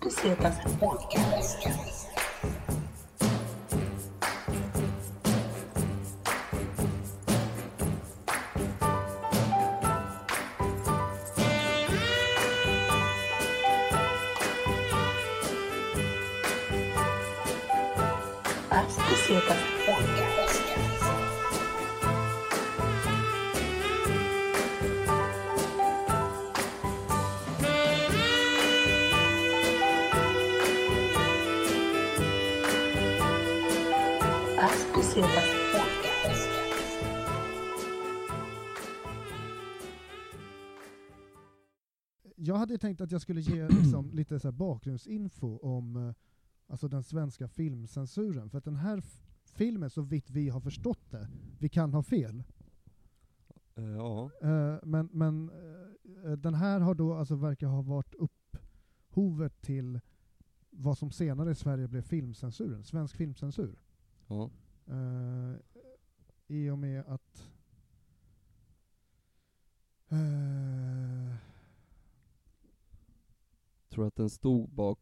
Jag hade tänkt att jag skulle ge liksom, lite så bakgrundsinfo om eh, alltså den svenska filmcensuren, för att den här filmen, så vitt vi har förstått det, vi kan ha fel, Eh, ja. Eh, men, men den här har då alltså verkar ha varit upphovet till vad som senare i Sverige blev filmcensuren, svensk filmcensur. ja. I och med att eh, Tror att den stod bak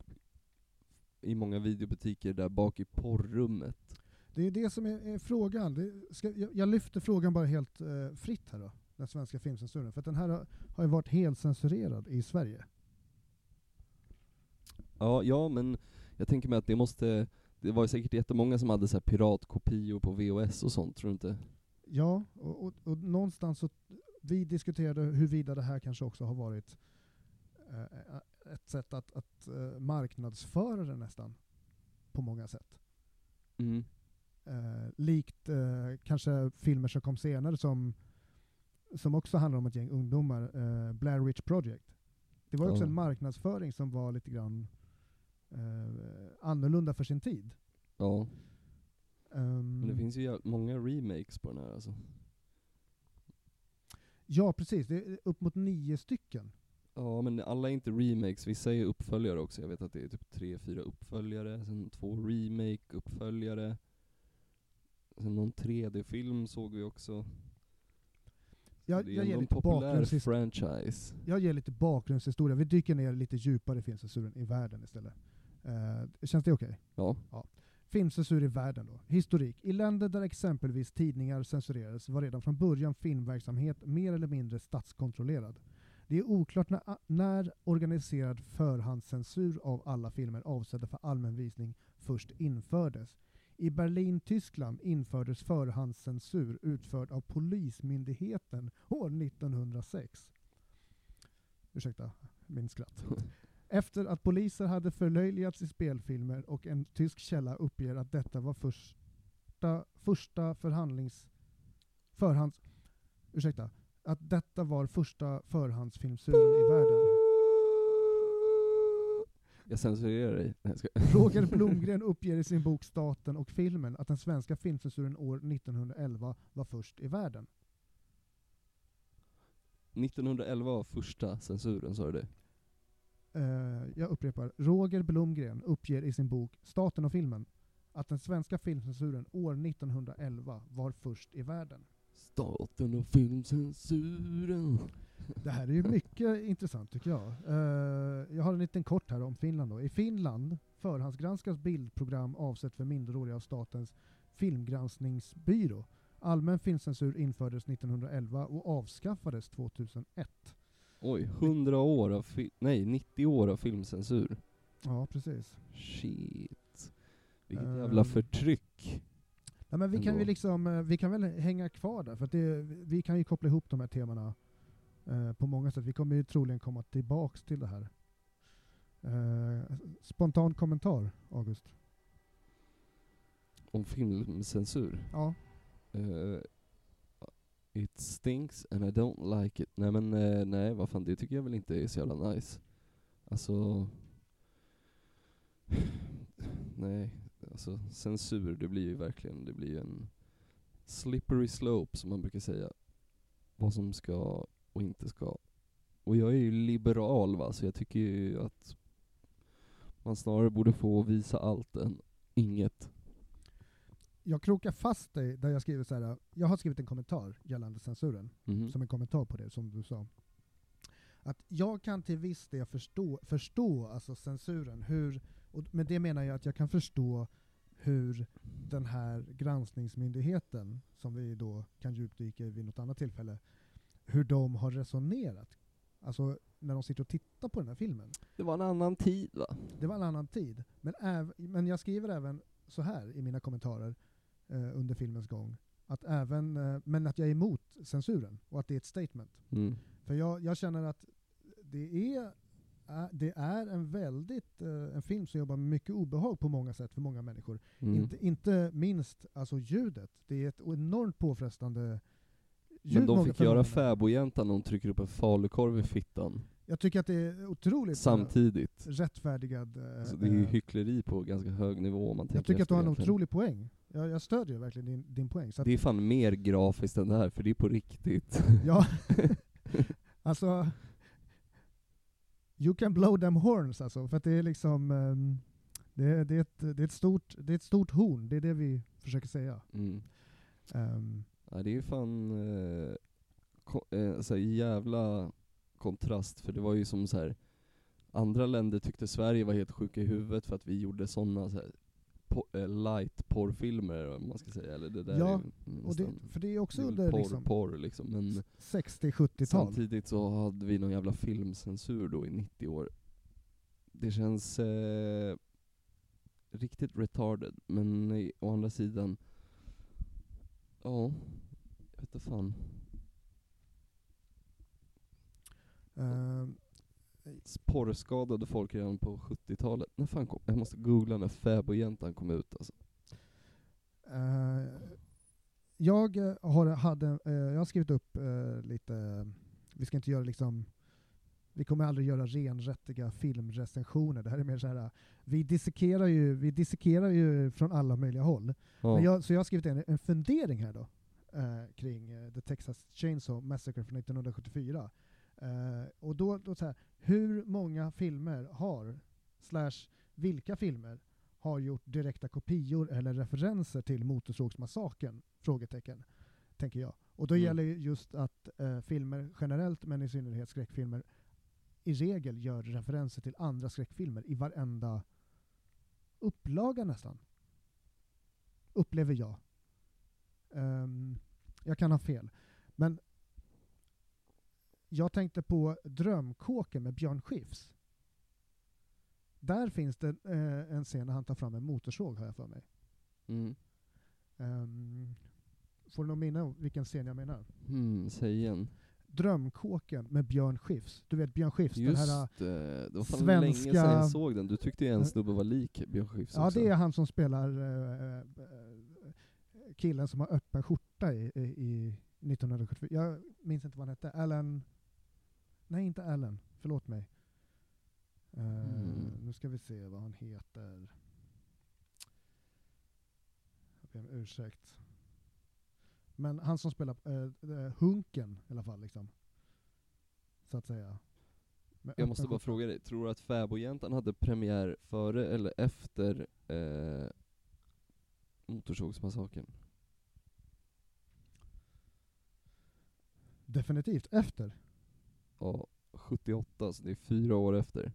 i många videobutiker där bak i porrummet. det är det som är, är frågan. Det ska, jag, jag lyfter frågan bara helt eh, fritt här då, den svenska filmcensuren, för den här har, har ju varit helt censurerad i Sverige. Ja, ja men jag tänker mig att det måste, det var ju säkert jättemånga som hade så här piratkopior på VHS och sånt, tror du inte? Ja, och, och, och någonstans så, vi diskuterade huruvida det här kanske också har varit eh, ett sätt att, att eh, marknadsföra det nästan, på många sätt. Mm. Eh, likt eh, kanske filmer som kom senare som, som också handlar om ett gäng ungdomar, eh, Blair Witch Project. Det var också en marknadsföring som var lite grann eh, annorlunda för sin tid. Ja, Ehm, men det finns ju många remakes på den här alltså. Ja, precis. Det är upp mot nio stycken. Ja, men alla är inte remakes, vissa är uppföljare också. Jag vet att det är typ tre, fyra uppföljare, sen två remake-uppföljare. Sen någon 3D-film såg vi också. Jag, det är jag, ger ändå en lite populär franchise. jag ger lite bakgrundshistoria. Vi dyker ner lite djupare i filmcensuren i världen istället. Eh, känns det okej? Ja. Filmcensur i världen då. Historik. I länder där exempelvis tidningar censurerades var redan från början filmverksamhet mer eller mindre statskontrollerad. Det är oklart när, när organiserad förhandscensur av alla filmer avsedda för allmän visning först infördes. I Berlin, Tyskland infördes förhandscensur utförd av Polismyndigheten år 1906. Ursäkta min skratt. Efter att poliser hade förlöjligats i spelfilmer och en tysk källa uppger att detta var första, första förhandlings... Förhands... Ursäkta. Att detta var första förhandsfilmsuren i världen. Jag censurerar dig. Nej, jag ska... Roger Blomgren uppger i sin bok Staten och filmen att den svenska filmcensuren år 1911 var först i världen. 1911 var första censuren, sa du det? Eh, jag upprepar. Roger Blomgren uppger i sin bok Staten och filmen att den svenska filmcensuren år 1911 var först i världen. Staten och filmcensuren. Det här är ju mycket intressant tycker jag. Eh, jag har en liten kort här om Finland. Då. I Finland förhandsgranskas bildprogram avsett för minderåriga av Statens filmgranskningsbyrå. Allmän filmcensur infördes 1911 och avskaffades 2001. Oj, 100 år av nej 90 år av filmcensur. Ja, precis. Shit. Vilket Ehm. jävla förtryck. Ja, men vi, kan ju liksom, eh, vi kan väl hänga kvar där, för det, vi kan ju koppla ihop de här temana eh, på många sätt. Vi kommer ju troligen komma tillbaks till det här. Eh, spontan kommentar, August? Om filmcensur. Ja. Eh, it stinks and I don't like it. Nej men eh, nej, vad fan det tycker jag väl inte är så jävla nice. Alltså... nej, alltså censur det blir ju verkligen, det blir ju en slippery slope som man brukar säga. Vad som ska och inte ska. Och jag är ju liberal va, så jag tycker ju att man snarare borde få visa allt än inget. Jag krokar fast dig där jag skriver så här. Jag har skrivit en kommentar gällande censuren, Mhm. som en kommentar på det som du sa. att jag kan till viss del förstå, förstå alltså censuren, hur, och med det menar jag att jag kan förstå hur den här granskningsmyndigheten, som vi då kan djupdyka i vid något annat tillfälle, hur de har resonerat. Alltså när de sitter och tittar på den här filmen. Det var en annan tid va? Det var en annan tid. Men, äv, men jag skriver även så här i mina kommentarer eh, under filmens gång, att även, eh, men att jag är emot censuren och att det är ett statement. Mm. För jag, jag känner att det är, är- det är en väldigt, eh, en film som jobbar med mycket obehag på många sätt för många människor. Mm. Inte, inte minst alltså ljudet. Det är ett enormt påfrestande ljud. Men de fick göra fäbodjäntan när hon trycker upp en falukorv i fittan Jag tycker att det är otroligt eh, samtidigt. rättfärdigad. eh, Så det är ju hyckleri på ganska hög nivå om man tänker jag tycker att du har en otrolig poäng. Jag, jag stödjer verkligen din, din poäng. Det är fan mer grafiskt än det här, för det är på riktigt. ja, alltså, you can blow them horns alltså, för att det är liksom, ehm, det, är, det, är ett, det, är ett stort, det är ett stort horn, det är det vi försöker säga. Mm. Ehm, Ja, det är ju fan eh, ko- eh, så jävla kontrast, för det var ju som så här. andra länder tyckte Sverige var helt sjuka i huvudet för att vi gjorde sådana så po- eh, light porrfilmer om man ska säga, eller det där Ja, är och det, för det är också det är väl under porr, liksom, porr liksom, men 60-70-tal. samtidigt så hade vi någon jävla filmcensur då i 90 år. Det känns eh, riktigt retarded, men eh, å andra sidan, ja, jag vet inte fan. Ehm, porrskadade folk redan på 70-talet. När fan kom, jag måste googla när fäbodjäntan kom ut alltså. Eh, jag, eh, har, hade, eh, jag har skrivit upp eh, lite, vi ska inte göra liksom, vi kommer aldrig göra renrättiga filmrecensioner. Det här är mer så här, vi dissekerar ju, vi dissekerar ju från alla möjliga håll. Ja. Jag, så jag har skrivit en, en fundering här då, eh, kring eh, The Texas Chainsaw Massacre från 1974. Eh, och då, då så här, hur många filmer har, slash vilka filmer har gjort direkta kopior eller referenser till Motorsågsmassakern? Frågetecken, tänker jag. Och då Mm. gäller ju just att eh, filmer generellt, men i synnerhet skräckfilmer, i regel gör referenser till andra skräckfilmer i varenda upplaga nästan. Upplever jag. Ehm, jag kan ha fel. Men jag tänkte på Drömkåken med Björn Skifs. Där finns det eh, en scen när han tar fram en motorsåg, har jag för mig. Mm. Ehm, får du någon minne vilken scen jag menar? Hmm, säg igen. Drömkåken med Björn Skifs. Du vet Björn Skifs, den Just här... det, det var fan svenska- länge sedan jag såg den. Du tyckte ju en snubbe var lik Björn Skifs Ja, också. det är han som spelar eh, killen som har öppen skjorta i, i, i 1974. Jag minns inte vad han hette. Alan... Nej, inte Alan. Förlåt mig. Eh, Mm. Nu ska vi se vad han heter. Jag ber om ursäkt. Men han som spelar eh, eh, Hunken i alla fall, liksom. Så att säga. Med Jag måste bara fråga dig, tror du att Fäbodjäntan hade premiär före eller efter eh, Motorsågsmassakern? Definitivt efter. Ja, 78, så det är fyra år efter.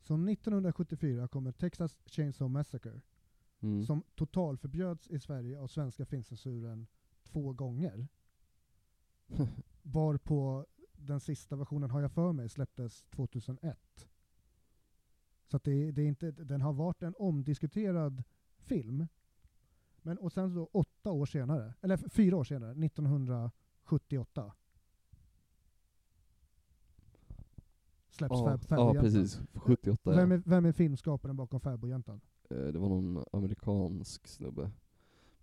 Så 1974 kommer Texas Chainsaw Massacre, Mm. som totalförbjöds i Sverige av svenska filmcensuren två gånger. Varpå den sista versionen, har jag för mig, släpptes 2001. Så det, det är inte, den har varit en omdiskuterad film. Men, och sen så åtta år senare, eller fyra år senare, 1978 släpps ja, Fab, ja, Fäbodjäntan. precis. 78 Vem ja. är, vem är filmskaparen bakom Fäbodjäntan? Eh, Det var någon amerikansk snubbe.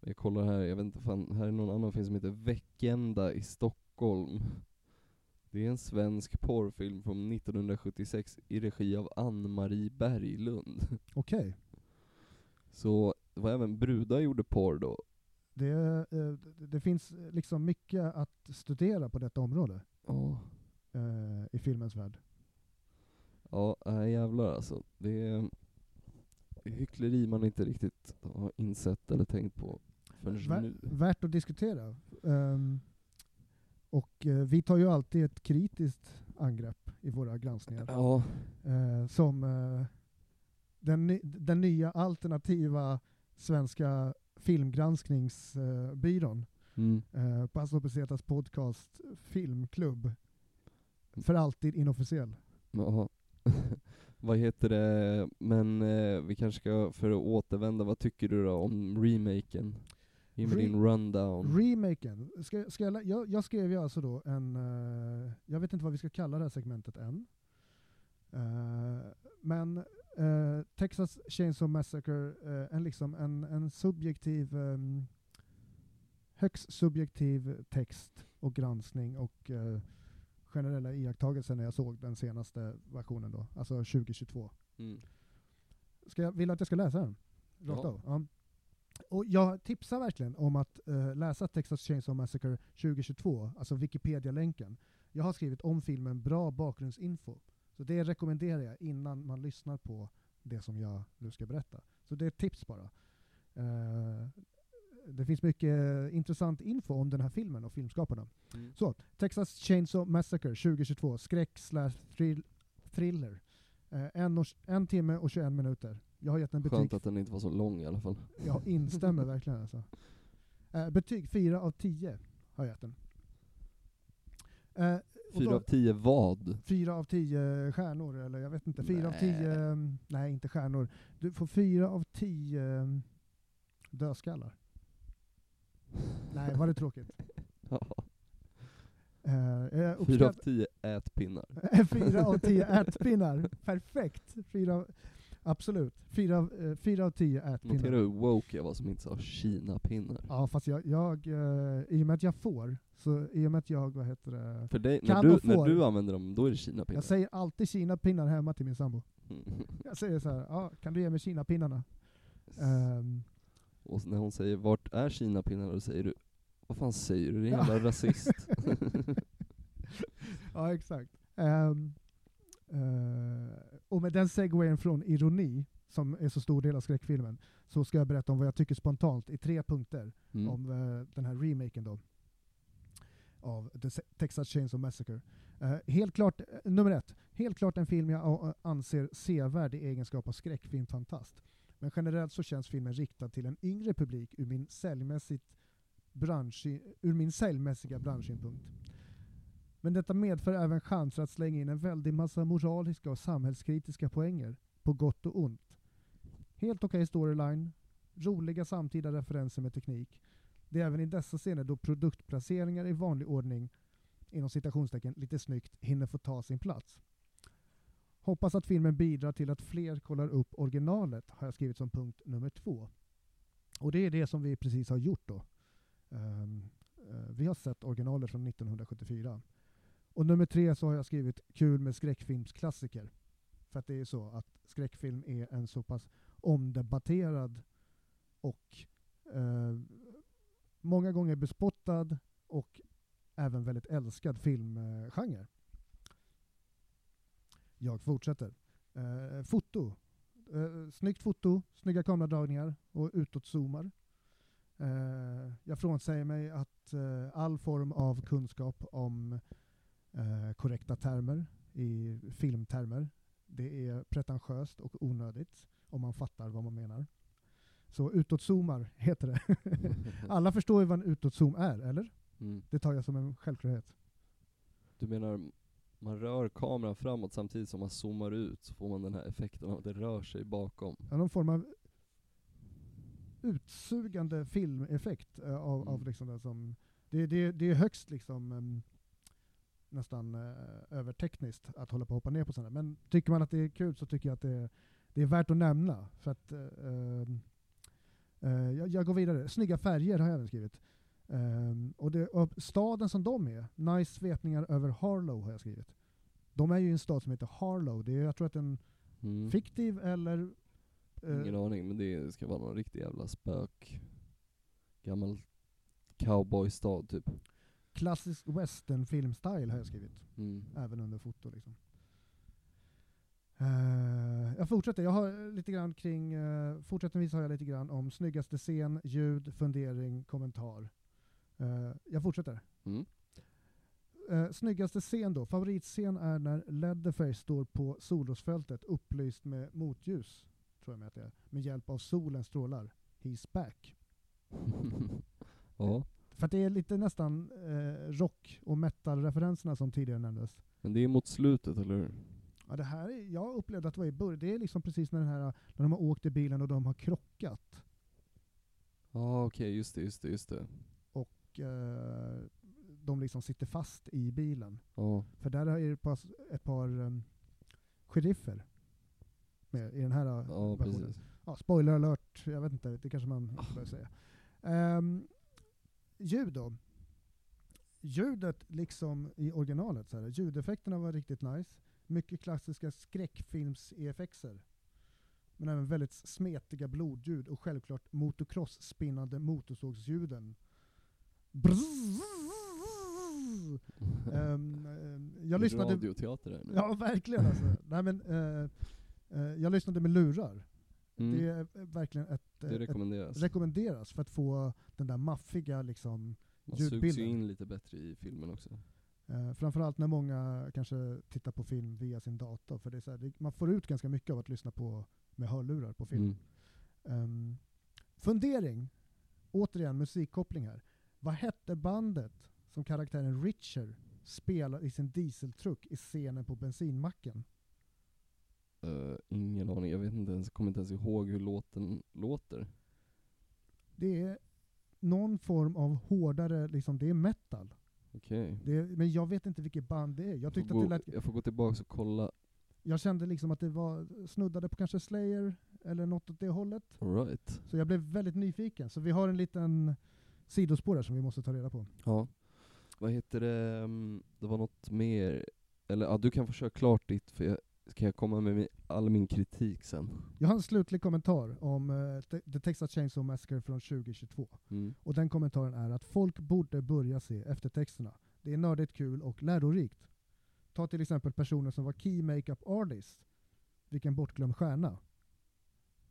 Jag kollar här, jag vet inte fan, här är någon annan film som heter Veckenda i Stockholm. Det är en svensk porrfilm från 1976 i regi av Ann-Marie Berglund. Okej. Så det var även brudar gjorde porr då. Det, eh, det- finns liksom mycket att studera på detta område Ja, eh, i filmens värld. Ja nej, jävlar alltså. Det är hyckleri man inte riktigt har insett eller tänkt på förrän nu. Värt att diskutera. Ehm, och eh, vi tar ju alltid ett kritiskt angrepp i våra granskningar. Ja, Eh, som eh, den, den nya alternativa svenska filmgranskningsbyrån. mm. Eh, Passo Pesetas podcast Filmklubb. För alltid inofficiell. Jaha. vad heter det, men eh, vi kanske ska, för att återvända, vad tycker du då om remaken? Ge mig Re- din rundown. Remaken. Ska, ska jag, jag, jag skrev ju alltså då en, eh, jag vet inte vad vi ska kalla det här segmentet än. Eh, men eh, Texas Chainsaw Massacre, en, liksom en, en subjektiv, um, högst subjektiv text och granskning och generella iakttagelser när jag såg den senaste versionen då, alltså 2022. Mm. Ska jag, vill du att jag ska läsa den? Rakt Ja. av? Ja. Och jag tipsar verkligen om att eh, läsa Texas Chainsaw Massacre 2022, alltså Wikipedia-länken. Jag har skrivit om filmen bra bakgrundsinfo. Så det rekommenderar jag innan man lyssnar på det som jag nu ska berätta. Så det är ett tips bara. Eh, det finns mycket intressant info om den här filmen och filmskaparna. Mm. Så, Texas Chainsaw Massacre 2022, skräck slash thrill, thriller. Eh, en, och, en timme och 21 minuter. Jag har gett en betyg, Skönt att den inte var så lång i alla fall. jag instämmer verkligen alltså. Eh, betyg 4 av 10 har jag gett den. Eh, Fyra då- av tio vad? Fyra av tio stjärnor, eller jag vet inte. Fyra av Nej. tio... mm, Nej, inte stjärnor. Du får fyra av tio mm, dödskallar. Nej, var det tråkigt? Ja. Jag Fyra av tio ätpinnar. fyra av tio ärtpinnar. Perfekt! Fyra, av- absolut. Fyra av, eh, fyra av tio Notera ärtpinnar. hur woke jag var som inte sa Kina-pinnar. Ja, fast jag, jag eh, i och med att jag får, så i och med att jag, vad heter det, För dig, när, du, när du använder dem, då är det Kina-pinnar. jag säger alltid Kina-pinnar hemma till min sambo. Mm. Jag säger så här, ja, kan du ge mig Kina-pinnarna? Ehm, Och när hon säger 'Vart är Kina-pinnarna?' då säger du 'Vad fan säger du? Din Ja. jävla rasist' ja, exakt. Ehm, eh, och med den segwayen från ironi, som är så stor del av skräckfilmen, så ska jag berätta om vad jag tycker spontant i tre punkter mm. om eh, den här remaken då. Av The Texas Chainsaw Massacre. Eh, helt klart, nummer ett, helt klart en film jag anser sevärd i egenskap av skräckfilmfantast. Men generellt så känns filmen riktad till en yngre publik ur min, säljmässigt bransch, ur min säljmässiga branschsynpunkt. Men detta medför även chanser att slänga in en väldig massa moraliska och samhällskritiska poänger, på gott och ont. Helt okej storyline, roliga samtida referenser med teknik. Det är även i dessa scener då produktplaceringar i vanlig ordning, inom citationstecken, lite snyggt, hinner få ta sin plats. Hoppas att filmen bidrar till att fler kollar upp originalet, har jag skrivit som punkt nummer två. Och det är det som vi precis har gjort då. Um, uh, vi har sett originalet från 1974. Och nummer tre så har jag skrivit kul med skräckfilmsklassiker. För att det är så att skräckfilm är en så pass omdebatterad och uh, många gånger bespottad och även väldigt älskad filmgenre. Jag fortsätter. Eh, foto. Eh, snyggt foto, snygga kameradragningar och utåtzoomar. Eh, jag frånsäger mig att eh, all form av kunskap om eh, korrekta termer i filmtermer. Det är pretentiöst och onödigt om man fattar vad man menar. Så utåtzoomar heter det. Alla förstår ju vad en utåtzoom är, eller? Mm. Det tar jag som en självklarhet. Du menar, man rör kameran framåt samtidigt som man zoomar ut, så får man den här effekten av att det rör sig bakom. Ja, någon form av utsugande filmeffekt eh, av, av Mm. liksom det som... Det, det, det är högst liksom nästan uh, övertekniskt att hålla på och hoppa ner på sådana. Men tycker man att det är kul så tycker jag att det, det är värt att nämna. För att, eh, eh, jag, jag går vidare. Snygga färger har jag även skrivit. Ehm, och, det, och staden som de är, nice svepningar över Harlow har jag skrivit. De är ju i en stad som heter Harlow. Det är, jag tror att en Mm. fiktiv eller... eh, Ingen aning, men det ska vara någon riktig jävla spök. Gammal cowboystad typ. klassisk western filmstyle har jag skrivit. Mm. Även under foto liksom. Eh, jag fortsätter. Jag har lite grann kring, uh, fortsättningsvis har jag lite grann om snyggaste scen, ljud, fundering, kommentar. Eh, jag fortsätter. Mm. eh, snyggaste scen då, favoritscen är när Leatherface står på solrosfältet upplyst med motljus, tror jag med att det är, med hjälp av solens strålar. He's back. ja, För att det är lite nästan eh, rock och metal-referenserna som tidigare nämndes. men det är mot slutet, eller hur? Ja, det här är, jag upplevde att det var i början, det är liksom precis när, den här, när de har åkt i bilen och de har krockat. Ja, okej, just det, just det, just det. Och eh, de liksom sitter fast i bilen. Ja, För där är det ett par, ett par um, sheriffer med i den här eh, ja versionen. precis. Ja, spoiler alert, jag vet inte, det kanske man inte bör säga. Um, ljud då. Ljudet, liksom i originalet, så här, ljudeffekterna var riktigt nice. Mycket klassiska skräckfilms-effekter. Men även väldigt smetiga blodljud och självklart motocross-spinnande motorsågsljuden. Ehm, ehm, jag lyssnade... Radioteater här nu. Ja, verkligen alltså. Nej, men, uh, uh, jag lyssnade med lurar. Mm. Det är verkligen ett, Det rekommenderas. ett rekommenderas. för att få den där maffiga liksom, Man ljudbilden. Man sugs ju in lite bättre i filmen också. Uh, framförallt när många kanske tittar på film via sin dator. För det är så här, det, man får ut ganska mycket av att lyssna på med hörlurar på film. Mm. Um, fundering, återigen musikkoppling här. Vad hette bandet som karaktären Richard spelar i sin dieseltruck i scenen på bensinmacken? Eh, ingen aning, jag vet inte ens, kommer inte ens ihåg hur låten låter. Det är någon form av hårdare, liksom, det är metal. Okej. Är, men jag vet inte vilket band det är. Jag, Jag, tyckte får att det gå- lät, jag får gå tillbaka och kolla. jag kände liksom att det var snuddade på kanske Slayer eller något åt det hållet. Alright. Så jag blev väldigt nyfiken. Så vi har en liten sidospår här som vi måste ta reda på. Ja. Vad heter det, mm, det var något mer, eller ja, du kan få köra klart ditt, för jag, ska jag komma med all min kritik sen? Jag har en slutlig kommentar om eh, The- Texas Chainsaw Massacre från 2022. Mm. Och den kommentaren är att folk borde börja se eftertexterna. Det är nördigt kul och lärorikt. Ta till exempel personen som var Key Makeup Artist. Vilken bortglömd stjärna.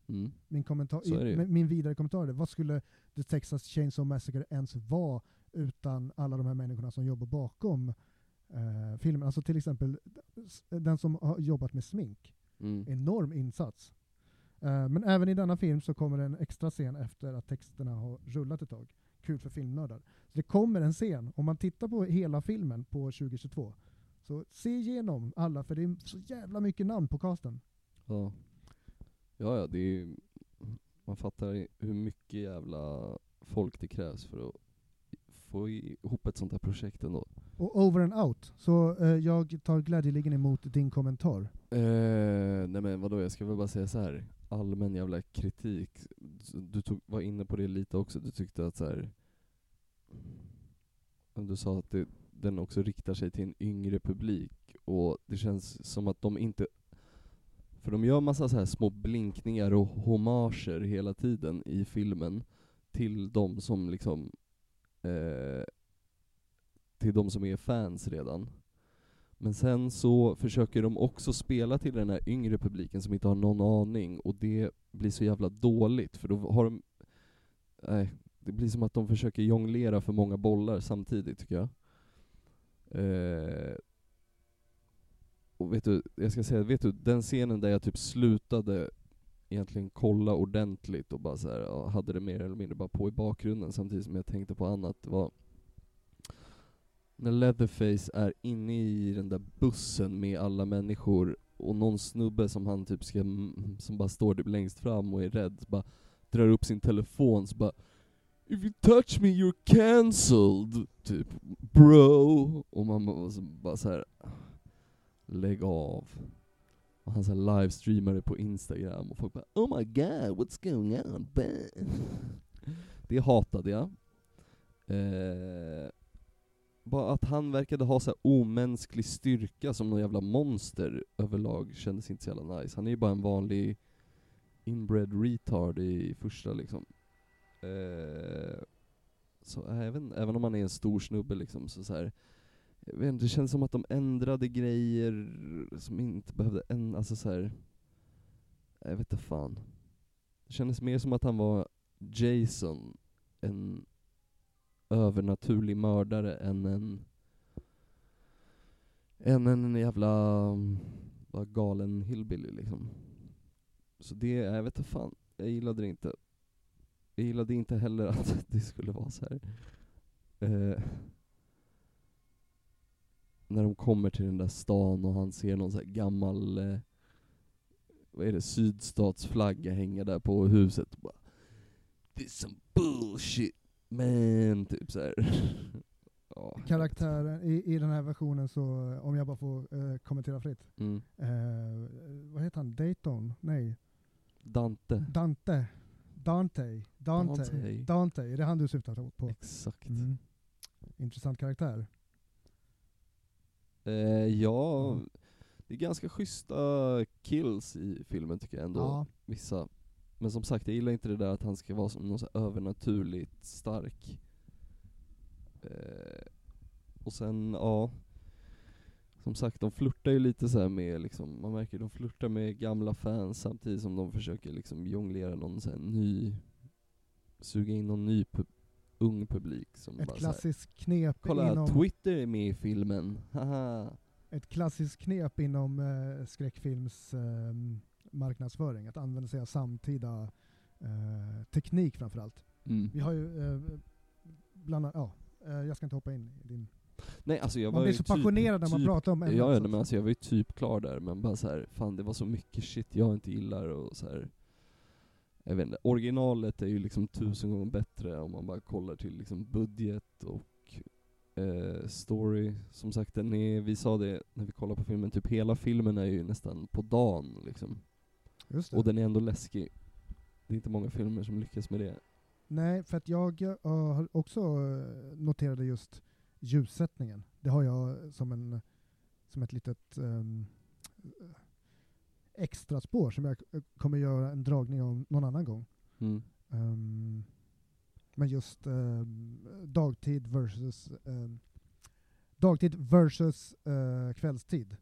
Mm. Min, kommentar, min, vidare kommentar är, vad skulle The Texas Chainsaw Massacre ens vara utan alla de här människorna som jobbar bakom eh, filmen? Alltså till exempel den som har jobbat med smink. Mm. Enorm insats. Eh, men även i denna film så kommer det en extra scen efter att texterna har rullat ett tag. Kul för filmnördar. Så det kommer en scen, om man tittar på hela filmen på 2022, så se igenom alla, för det är så jävla mycket namn på casten. Ja. Ja, ja, det är ju- man fattar hur mycket jävla folk det krävs för att få ihop ett sånt här projekt ändå. Och over and out, så eh, jag tar glädjeligen emot din kommentar. Eh, nej men vadå, jag ska väl bara säga så här. allmän jävla kritik. Du tog, var inne på det lite också, du tyckte att så här. Du sa att det, den också riktar sig till en yngre publik, och det känns som att de inte för de gör massa så här små blinkningar och hommager hela tiden i filmen till de som liksom eh, till de som är fans redan. Men sen så försöker de också spela till den här yngre publiken som inte har någon aning, och det blir så jävla dåligt, för då har de... Nej, det blir som att de försöker jonglera för många bollar samtidigt, tycker jag. Eh, och vet du, jag ska säga, vet du, den scenen där jag typ slutade egentligen kolla ordentligt och bara så här, ja, hade det mer eller mindre bara på i bakgrunden samtidigt som jag tänkte på annat, det var när Leatherface är inne i den där bussen med alla människor och någon snubbe som han typ ska, som bara står typ längst fram och är rädd, bara drar upp sin telefon så bara If you touch me you're cancelled, typ bro. Och man bara så, bara så här lägg av. Och han så livestreamade på Instagram och folk bara Oh my god, what's going on? Det hatade jag. Eh, bara att han verkade ha så här omänsklig styrka som någon jävla monster överlag kändes inte så jävla nice. Han är ju bara en vanlig inbred retard i första liksom. Eh, så även, även om han är en stor snubbe liksom, så, så här, jag vet inte, det känns som att de ändrade grejer som inte behövde ändras, alltså så här, jag vet inte fan. Det kändes mer som att han var Jason, en övernaturlig mördare än en än en jävla bara galen hillbilly liksom. Så det, jag vet inte fan, jag gillade det inte. Jag gillade inte heller att det skulle vara så här. Eh, när de kommer till den där stan och han ser någon så här gammal, eh, vad är det, sydstatsflagga hänga där på huset. Och bara, This some bullshit man, typ så ja, Karaktären i, i den här versionen så, om jag bara får eh, kommentera fritt. Mm. Eh, vad heter han? Dayton? Nej. Dante. Dante. Dante. Dante. Dante. Dante. Är det han du syftar på? Exakt. Mm. Intressant karaktär. Eh, ja, Mm. det är ganska schyssta kills i filmen tycker jag ändå, Ja. vissa. Men som sagt, jag gillar inte det där att han ska vara som någon så övernaturligt stark. Eh, och sen, ja. Som sagt, de flörtar ju lite så här med liksom, man märker de flörtar med gamla fans samtidigt som de försöker liksom jonglera någon så ny, suga in någon ny ung publik som Ett bara klassiskt knep Kolla, inom, Twitter är med i filmen, haha. ett klassiskt knep inom eh, skräckfilms eh, marknadsföring. Att använda sig av samtida eh, teknik framförallt. Mm. Vi har ju eh, bland annat, ja, eh, jag ska inte hoppa in i din... Nej alltså jag Man var blir så typ, passionerad när man typ, pratar om ämnet, ja men alltså jag var ju typ klar där, men bara så här, fan det var så mycket shit jag inte gillar och så här. Jag vet inte, originalet är ju liksom tusen gånger bättre om man bara kollar till liksom budget och eh, story. Som sagt, den är, vi sa det när vi kollade på filmen, typ hela filmen är ju nästan på dagen liksom. Och den är ändå läskig. Det är inte många filmer som lyckas med det. Nej, för att jag har också eh, noterade just ljussättningen. Det har jag som, en, som ett litet um, extra spår som jag eh, kommer göra en dragning om någon annan gång. Mm. Ehm, men just ehm, dagtid versus ehm, dagtid versus eh, kvällstid.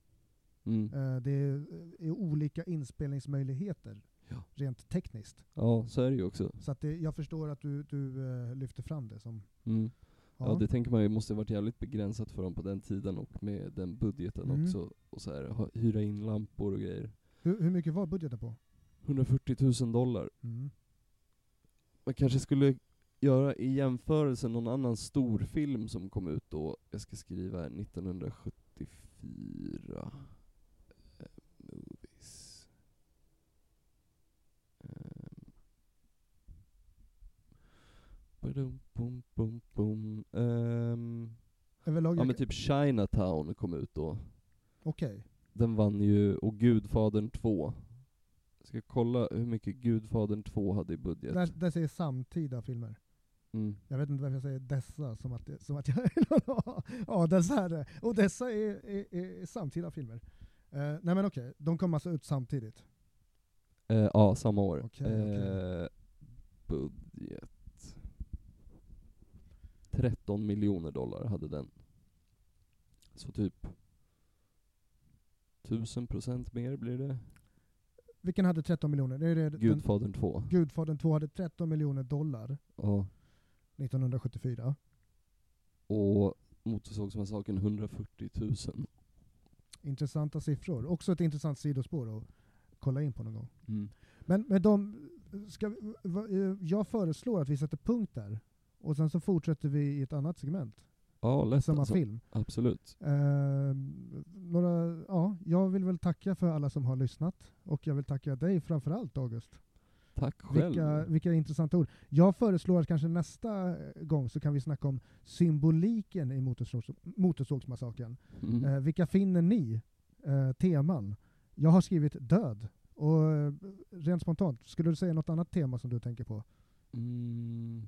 Mm. Eh, det är, är olika inspelningsmöjligheter Ja. rent tekniskt. Ja, så är det ju också. Så att det, jag förstår att du, du eh, lyfter fram det som Mm. Ja. det tänker man ju måste varit jävligt begränsat för dem på den tiden och med den budgeten Mm. också. Och så här, hyra in lampor och grejer. Hur, hur mycket var budgeten på? 140 000 dollar. Mm. Man kanske skulle göra i jämförelse någon annan stor film som kom ut då, jag ska skriva här, 1974. Eh, movies. Ehm. Bum, bum, bum. Ehm. Överlag, Ja men typ Chinatown kom ut då. okej. Den vann ju, och Gudfadern 2. Jag ska kolla hur mycket Gudfadern 2 hade i budget. Där, där säger samtida filmer. Mm. Jag vet inte varför jag säger dessa, som att, som att jag... ja, dessa är det. Och dessa är, är, är samtida filmer. Eh, nej men okej, de kom alltså ut samtidigt. Eh, ja, samma år. Okej, okej. Eh, budget. 13 miljoner dollar hade den. Så typ 1000 procent mer blir det. Vilken hade 13 miljoner? Det är det, Gudfadern 2. Gudfadern 2 hade 13 miljoner dollar Ja. 1974. Och Motorsågsmassakern 140 000. Intressanta siffror. Också ett intressant sidospår att kolla in på någon gång. Mm. Men med de, ska, vi- eh, jag föreslår att vi sätter punkt där. Och sen så fortsätter vi i ett annat segment. Ja, lätt Samma alltså. film. Absolut. Eh, några, ja, jag vill väl tacka för alla som har lyssnat. Och jag vill tacka dig framförallt August. Tack själv. Vilka, vilka intressanta ord. Jag föreslår att kanske nästa gång så kan vi snacka om symboliken i motorsågs, Motorsågsmassakern. Mm. Eh, vilka finner ni eh, teman? Jag har skrivit död. Och eh, rent spontant, skulle du säga något annat tema som du tänker på? Mm.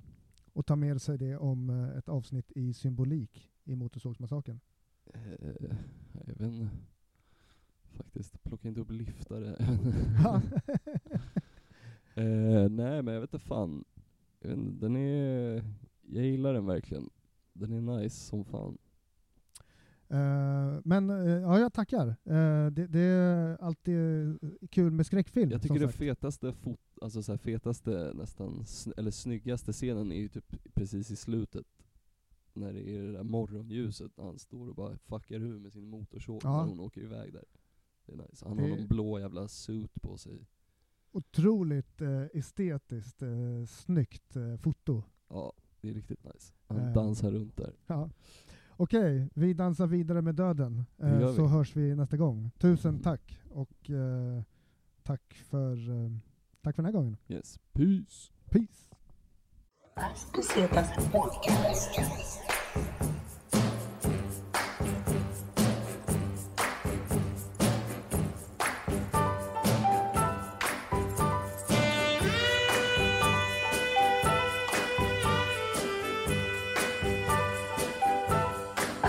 Och ta med sig det om eh, ett avsnitt i symbolik i Motorsågsmassakern. Eh, jag vet inte. Faktiskt, plocka inte upp liftare. Ja. eh, nej men jag vet inte fan. Jag vet inte, Den är, jag gillar den verkligen. Den är nice som fan. Eh, men eh, ja, jag tackar. Eh, det, det är alltid kul med skräckfilm. Jag tycker sagt. fetaste, fot, alltså så fetaste nästan, eller snyggaste scenen är ju typ precis i slutet. när det är det där morgonljuset, han står och bara fuckar ur med sin motorsåg Ja. när hon åker iväg där. Det är nice. Han Det- har någon blå jävla suit på sig. Otroligt eh, estetiskt eh, snyggt eh, foto. Ja, det är riktigt nice. Han Ehm. dansar runt där. Ja. Okej, vi dansar vidare med döden. Eh, så vi. hörs vi nästa gång. Tusen Mm. tack och eh, tack för eh, tack för den här gången. Yes, peace! Peace!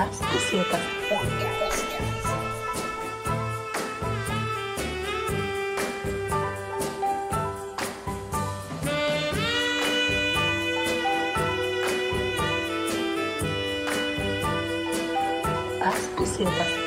Bucetas Podcast. Bucetas Podcast. Bucetas